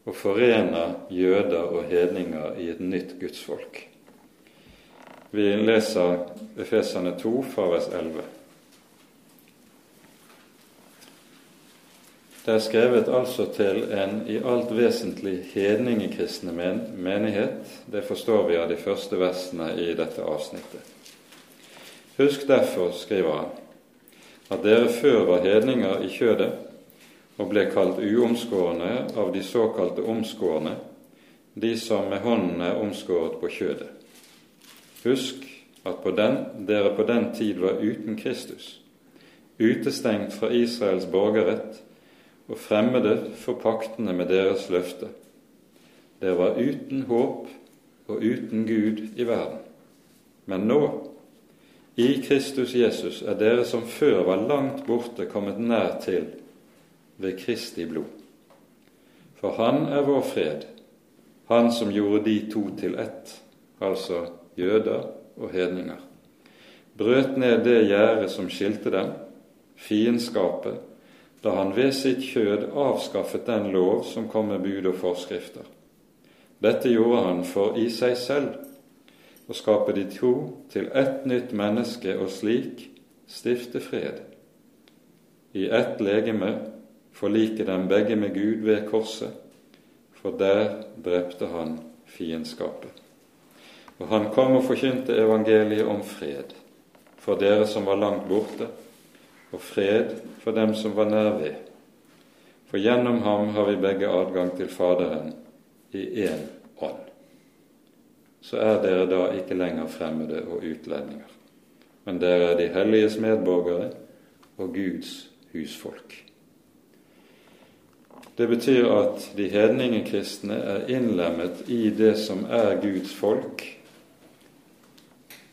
og forener jøder og hedninger i et nytt gudsfolk. Vi leser Efesane 2 fra vers 11. Det er skrevet altså til en i alt vesentlig hedningekristne menighet. Det forstår vi av de første versene i dette avsnittet. Husk derfor, skriver han, at dere før var hedninger i kjødet og ble kalt uomskårne av de såkalte omskårne, de som med hånden er omskåret på kjødet. Husk at på den, dere på den tid var uten Kristus, utestengt fra Israels borgerrett og fremmede for paktene med deres løfte. Dere var uten håp og uten Gud i verden. Men nå i Kristus Jesus er dere som før var langt borte, kommet nær til ved Kristi blod. For Han er vår fred, Han som gjorde de to til ett, altså jøder og hedninger. Brøt ned det gjerdet som skilte dem, fiendskapet, da han ved sitt kjød avskaffet den lov som kom med bud og forskrifter. Dette gjorde han for i seg selv å skape de to til ett nytt menneske og slik stifte fred. I ett legeme forlike dem begge med Gud ved korset, for der drepte han fiendskapet. Og han kom og forkynte evangeliet om fred for dere som var langt borte, og fred for dem som var nær ved. For gjennom ham har vi begge adgang til Faderen i én ånd så er dere da ikke lenger fremmede og utlendinger, men dere er de helliges medborgere og Guds husfolk. Det betyr at de hedningekristne er innlemmet i det som er Guds folk.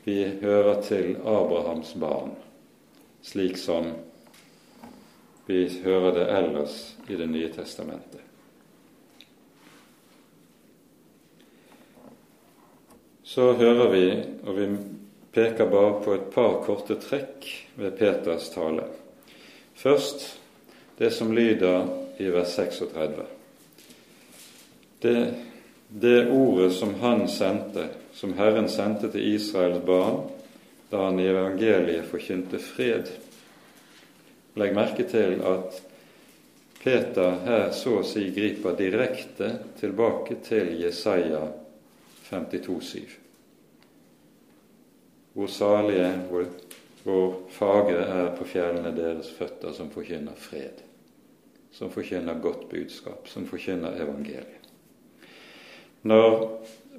Vi hører til Abrahams barn, slik som vi hører det ellers i Det nye testamentet. så hører vi, og vi peker bare på et par korte trekk ved Peters tale. Først det som lyder i vers 36. Det, det ordet som han sendte, som Herren sendte til Israels barn da han i evangeliet forkynte fred. Legg merke til at Peter her så å si griper direkte tilbake til Jesaja 52,7. Hvor salige, hvor, hvor fagre er på fjellene deres føtter som forkynner fred, som forkynner godt budskap, som forkynner evangeliet. Når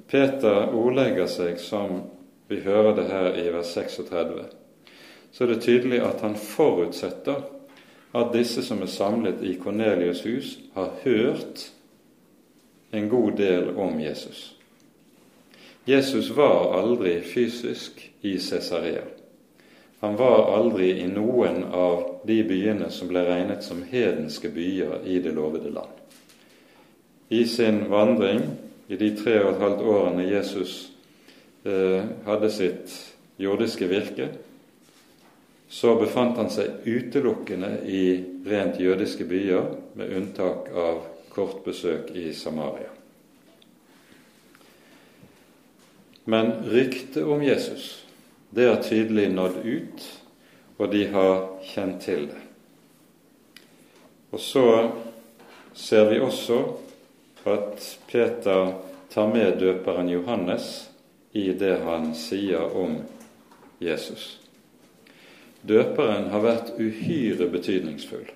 Peter ordlegger seg som vi hører det her i vers 36, så er det tydelig at han forutsetter at disse som er samlet i Kornelius' hus, har hørt en god del om Jesus. Jesus var aldri fysisk i Cesarea. Han var aldri i noen av de byene som ble regnet som hedenske byer i det lovede land. I sin vandring i de tre og et halvt årene Jesus hadde sitt jordiske virke, så befant han seg utelukkende i rent jødiske byer, med unntak av kort besøk i Samaria. Men ryktet om Jesus, det har tydelig nådd ut, og de har kjent til det. Og så ser vi også at Peter tar med døperen Johannes i det han sier om Jesus. Døperen har vært uhyre betydningsfull.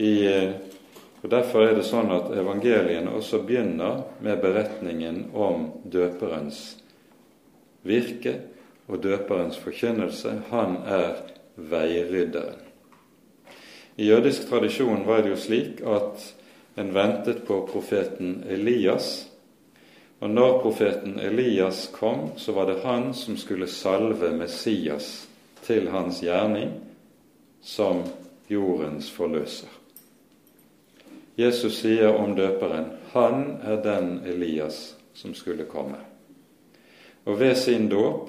I, og Derfor er det sånn at evangeliene også begynner med beretningen om døperens virke og døperens forkynnelse. Han er veirydderen. I jødisk tradisjon var det jo slik at en ventet på profeten Elias. Og når profeten Elias kom, så var det han som skulle salve Messias til hans gjerning som jordens forløser. Jesus sier om døperen han er den Elias som skulle komme. Og ved sin dåp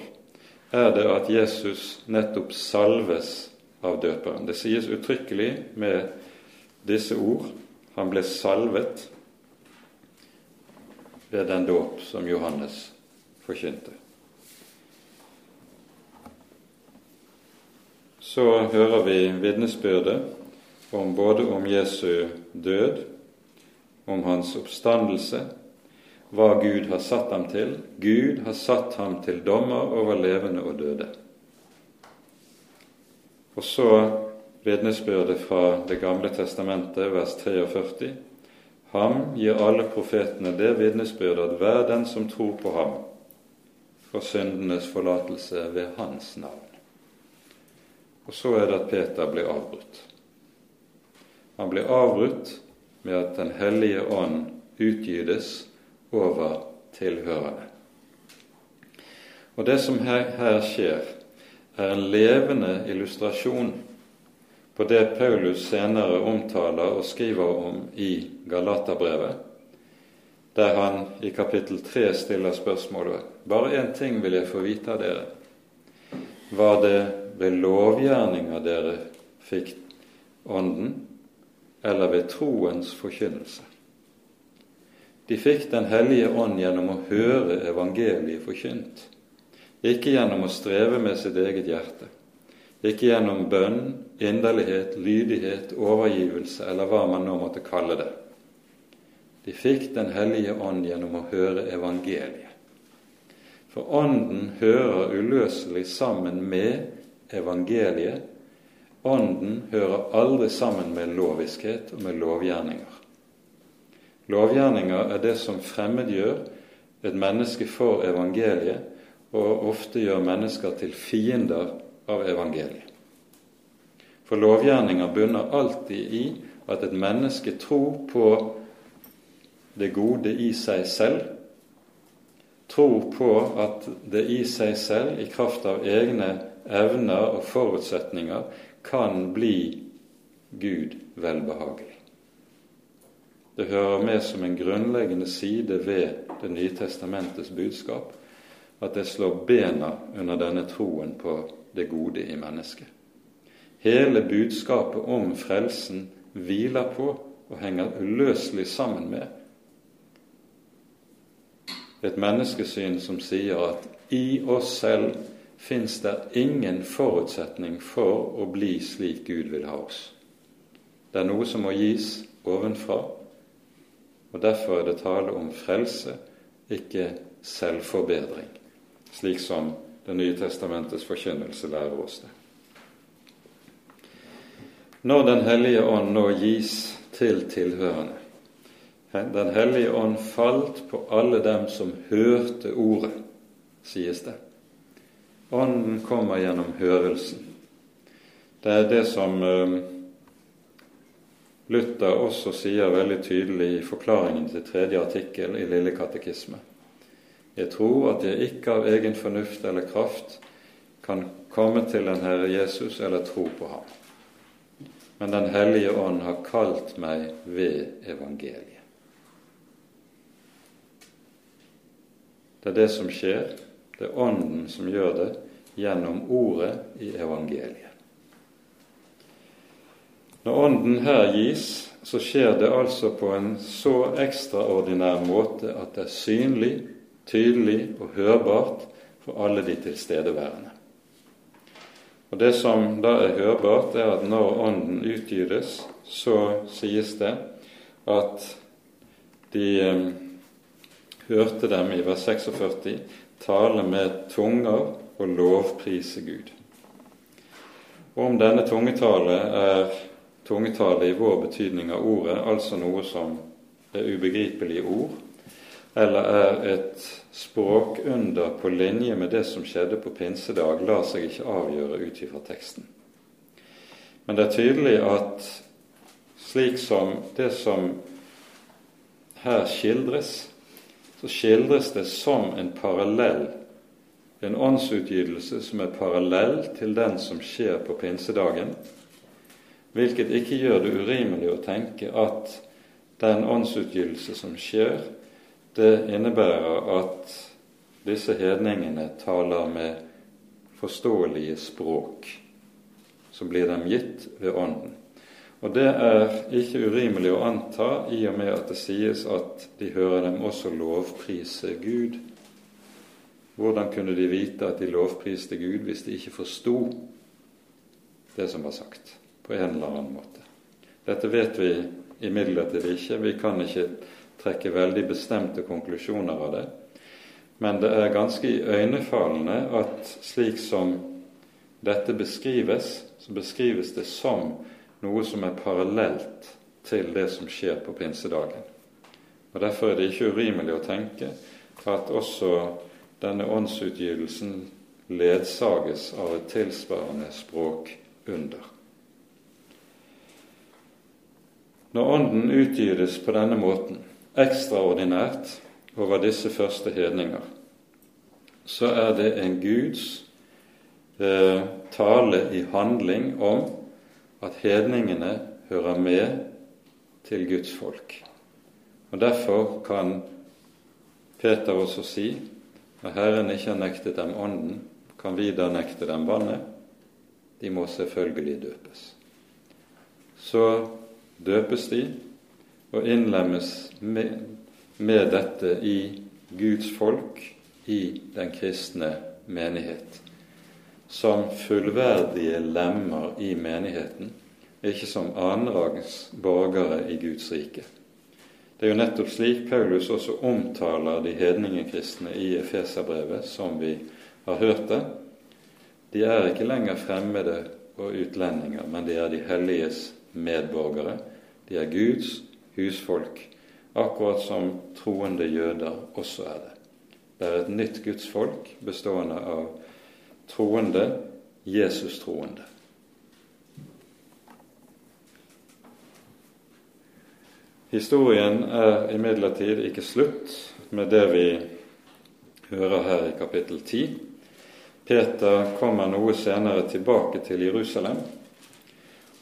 er det at Jesus nettopp salves av døperen. Det sies uttrykkelig med disse ord han ble salvet ved den dåp som Johannes forkynte. Så hører vi vitnesbyrdet om både om Jesu død, om hans oppstandelse, hva Gud har satt ham til. Gud har satt ham til dommer over levende og døde. Og så vitnesbyrdet fra Det gamle testamentet, vers 43. Ham gir alle profetene det vitnesbyrd at hver den som tror på ham, får syndenes forlatelse ved hans navn. Og så er det at Peter blir avbrutt. Han blir avbrutt med at Den hellige ånd utgytes over tilhørende. Og Det som her, her skjer, er en levende illustrasjon på det Paulus senere omtaler og skriver om i Galaterbrevet, der han i kapittel 3 stiller spørsmålet Bare én ting vil jeg få vite av dere. Var det ved lovgjerninger dere fikk Ånden, eller ved troens forkynnelse? De fikk Den hellige ånd gjennom å høre evangeliet forkynt, ikke gjennom å streve med sitt eget hjerte. Ikke gjennom bønn, inderlighet, lydighet, overgivelse eller hva man nå måtte kalle det. De fikk Den hellige ånd gjennom å høre evangeliet. For Ånden hører uløselig sammen med evangeliet. Ånden hører aldri sammen med loviskhet og med lovgjerninger. Lovgjerninger er det som fremmedgjør et menneske for evangeliet, og ofte gjør mennesker til fiender av evangeliet. For lovgjerninger bunner alltid i at et menneske tror på det gode i seg selv, tror på at det i seg selv, i kraft av egne evner og forutsetninger, kan bli Gud velbehagelig. Det hører med som en grunnleggende side ved Det nye testamentets budskap at det slår bena under denne troen på det gode i mennesket. Hele budskapet om frelsen hviler på og henger uløselig sammen med et menneskesyn som sier at i oss selv fins det ingen forutsetning for å bli slik Gud vil ha oss. Det er noe som må gis ovenfra, og derfor er det tale om frelse, ikke selvforbedring, slik som Det nye testamentets forkynnelse lærer oss det. Når Den hellige ånd nå gis til tilhørende Den hellige ånd falt på alle dem som hørte ordet, sies det. Ånden kommer gjennom hørelsen. Det er det som eh, Luther også sier veldig tydelig i forklaringen til tredje artikkel i Lille katekisme. Jeg tror at jeg ikke av egen fornuft eller kraft kan komme til den Herre Jesus eller tro på ham. Men Den hellige ånd har kalt meg ved evangeliet. Det er det som skjer. Det er Ånden som gjør det gjennom ordet i evangeliet. Når Ånden her gis, så skjer det altså på en så ekstraordinær måte at det er synlig, tydelig og hørbart for alle de tilstedeværende. Og Det som da er hørbart, er at når Ånden utgytes, så sies det at de eh, hørte dem i vers 46 tale med tunger og lovprise Gud. Og om denne tungetale er tungetale i vår betydning av ordet, altså noe som er ubegripelige ord, eller er et språkunder på linje med det som skjedde på pinsedag, lar seg ikke avgjøre ut ifra teksten. Men det er tydelig at slik som det som her skildres, så skildres det som en parallell, en åndsutgytelse som er parallell til den som skjer på pinsedagen, Hvilket ikke gjør det urimelig å tenke at den åndsutgytelse som skjer, det innebærer at disse hedningene taler med forståelige språk som blir dem gitt ved Ånden. Og det er ikke urimelig å anta i og med at det sies at de hører dem også lovprise Gud. Hvordan kunne de vite at de lovpriste Gud hvis de ikke forsto det som var sagt? på en eller annen måte. Dette vet vi imidlertid ikke. Vi kan ikke trekke veldig bestemte konklusjoner av det. Men det er ganske iøynefallende at slik som dette beskrives, så beskrives det som noe som er parallelt til det som skjer på pinsedagen. Og Derfor er det ikke urimelig å tenke at også denne åndsutgytelsen ledsages av et tilsvarende språk under. Når Ånden utgytes på denne måten, ekstraordinært over disse første hedninger, så er det en Guds eh, tale i handling om at hedningene hører med til Guds folk. Og Derfor kan Peter også si når Herren ikke har nektet dem Ånden, kan vi da nekte dem vannet? De må selvfølgelig døpes. Så døpes de og innlemmes med, med dette i Guds folk, i den kristne menighet, som fullverdige lemmer i menigheten, ikke som annenrangs borgere i Guds rike. Det er jo nettopp slik Paulus også omtaler de hedningekristne i Efeserbrevet, som vi har hørt det. De er ikke lenger fremmede og utlendinger, men de er de helliges medborgere. De er Guds husfolk, akkurat som troende jøder også er det. Det er et nytt Guds folk bestående av troende, Jesus-troende. Historien er imidlertid ikke slutt med det vi hører her i kapittel 10. Peter kommer noe senere tilbake til Jerusalem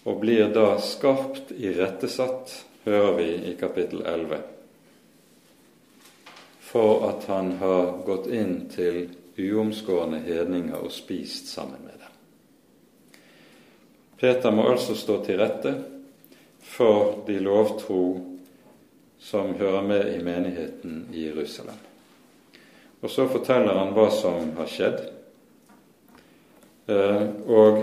og blir da skarpt irettesatt, hører vi i kapittel 11, for at han har gått inn til uomskårne hedninger og spist sammen med dem. Peter må altså stå til rette for de lovtro som hører med i menigheten i Jerusalem. Og så forteller han hva som har skjedd. Eh, og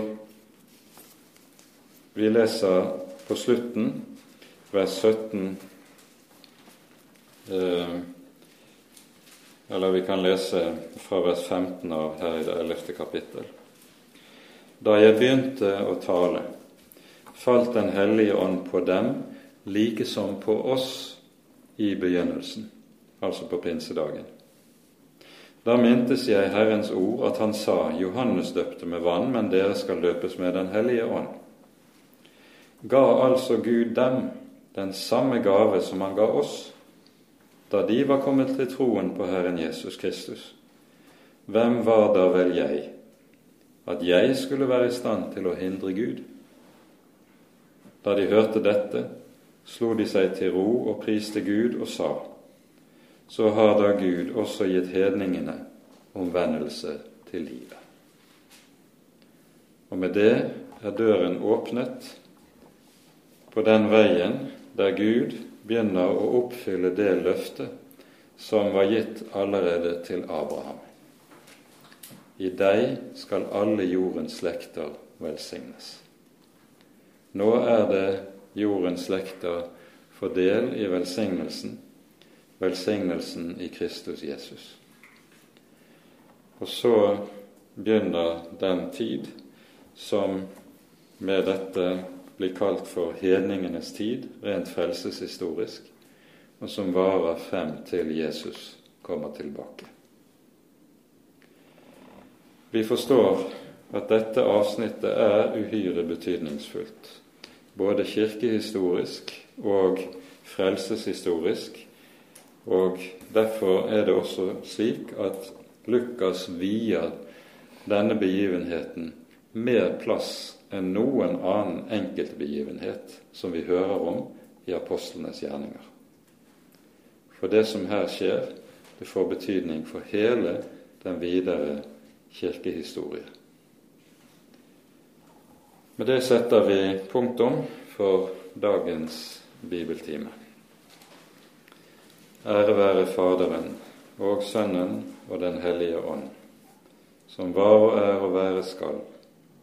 vi leser på slutten, vers 17 eh, Eller vi kan lese fra vers 15 av her i det 11. kapittel. Da jeg begynte å tale, falt Den hellige ånd på dem like som på oss i begynnelsen, altså på pinsedagen. Da mintes jeg Herrens ord, at han sa, Johannes døpte med vann, men dere skal døpes med Den hellige ånd. Ga altså Gud dem den samme gave som han ga oss, da de var kommet til troen på Herren Jesus Kristus. Hvem var da vel jeg, at jeg skulle være i stand til å hindre Gud? Da de hørte dette, slo de seg til ro og priste Gud og sa:" Så har da Gud også gitt hedningene omvendelse til livet. Og med det er døren åpnet på den veien der Gud begynner å oppfylle det løftet som var gitt allerede til Abraham. I deg skal alle jordens slekter velsignes. Nå er det jordens slekter får del i velsignelsen, velsignelsen i Kristus Jesus. Og så begynner den tid som med dette blir kalt for hedningenes tid, rent frelseshistorisk, og som varer frem til Jesus kommer tilbake. Vi forstår at dette avsnittet er uhyre betydningsfullt både kirkehistorisk og frelseshistorisk. Og Derfor er det også slik at Lukas vier denne begivenheten mer plass enn noen annen enkeltbegivenhet som vi hører om i apostlenes gjerninger. For det som her skjer, det får betydning for hele den videre kirkehistorie. Med det setter vi punktum for dagens bibeltime. Ære være Faderen og Sønnen og Den hellige ånd, som var og er og være skal,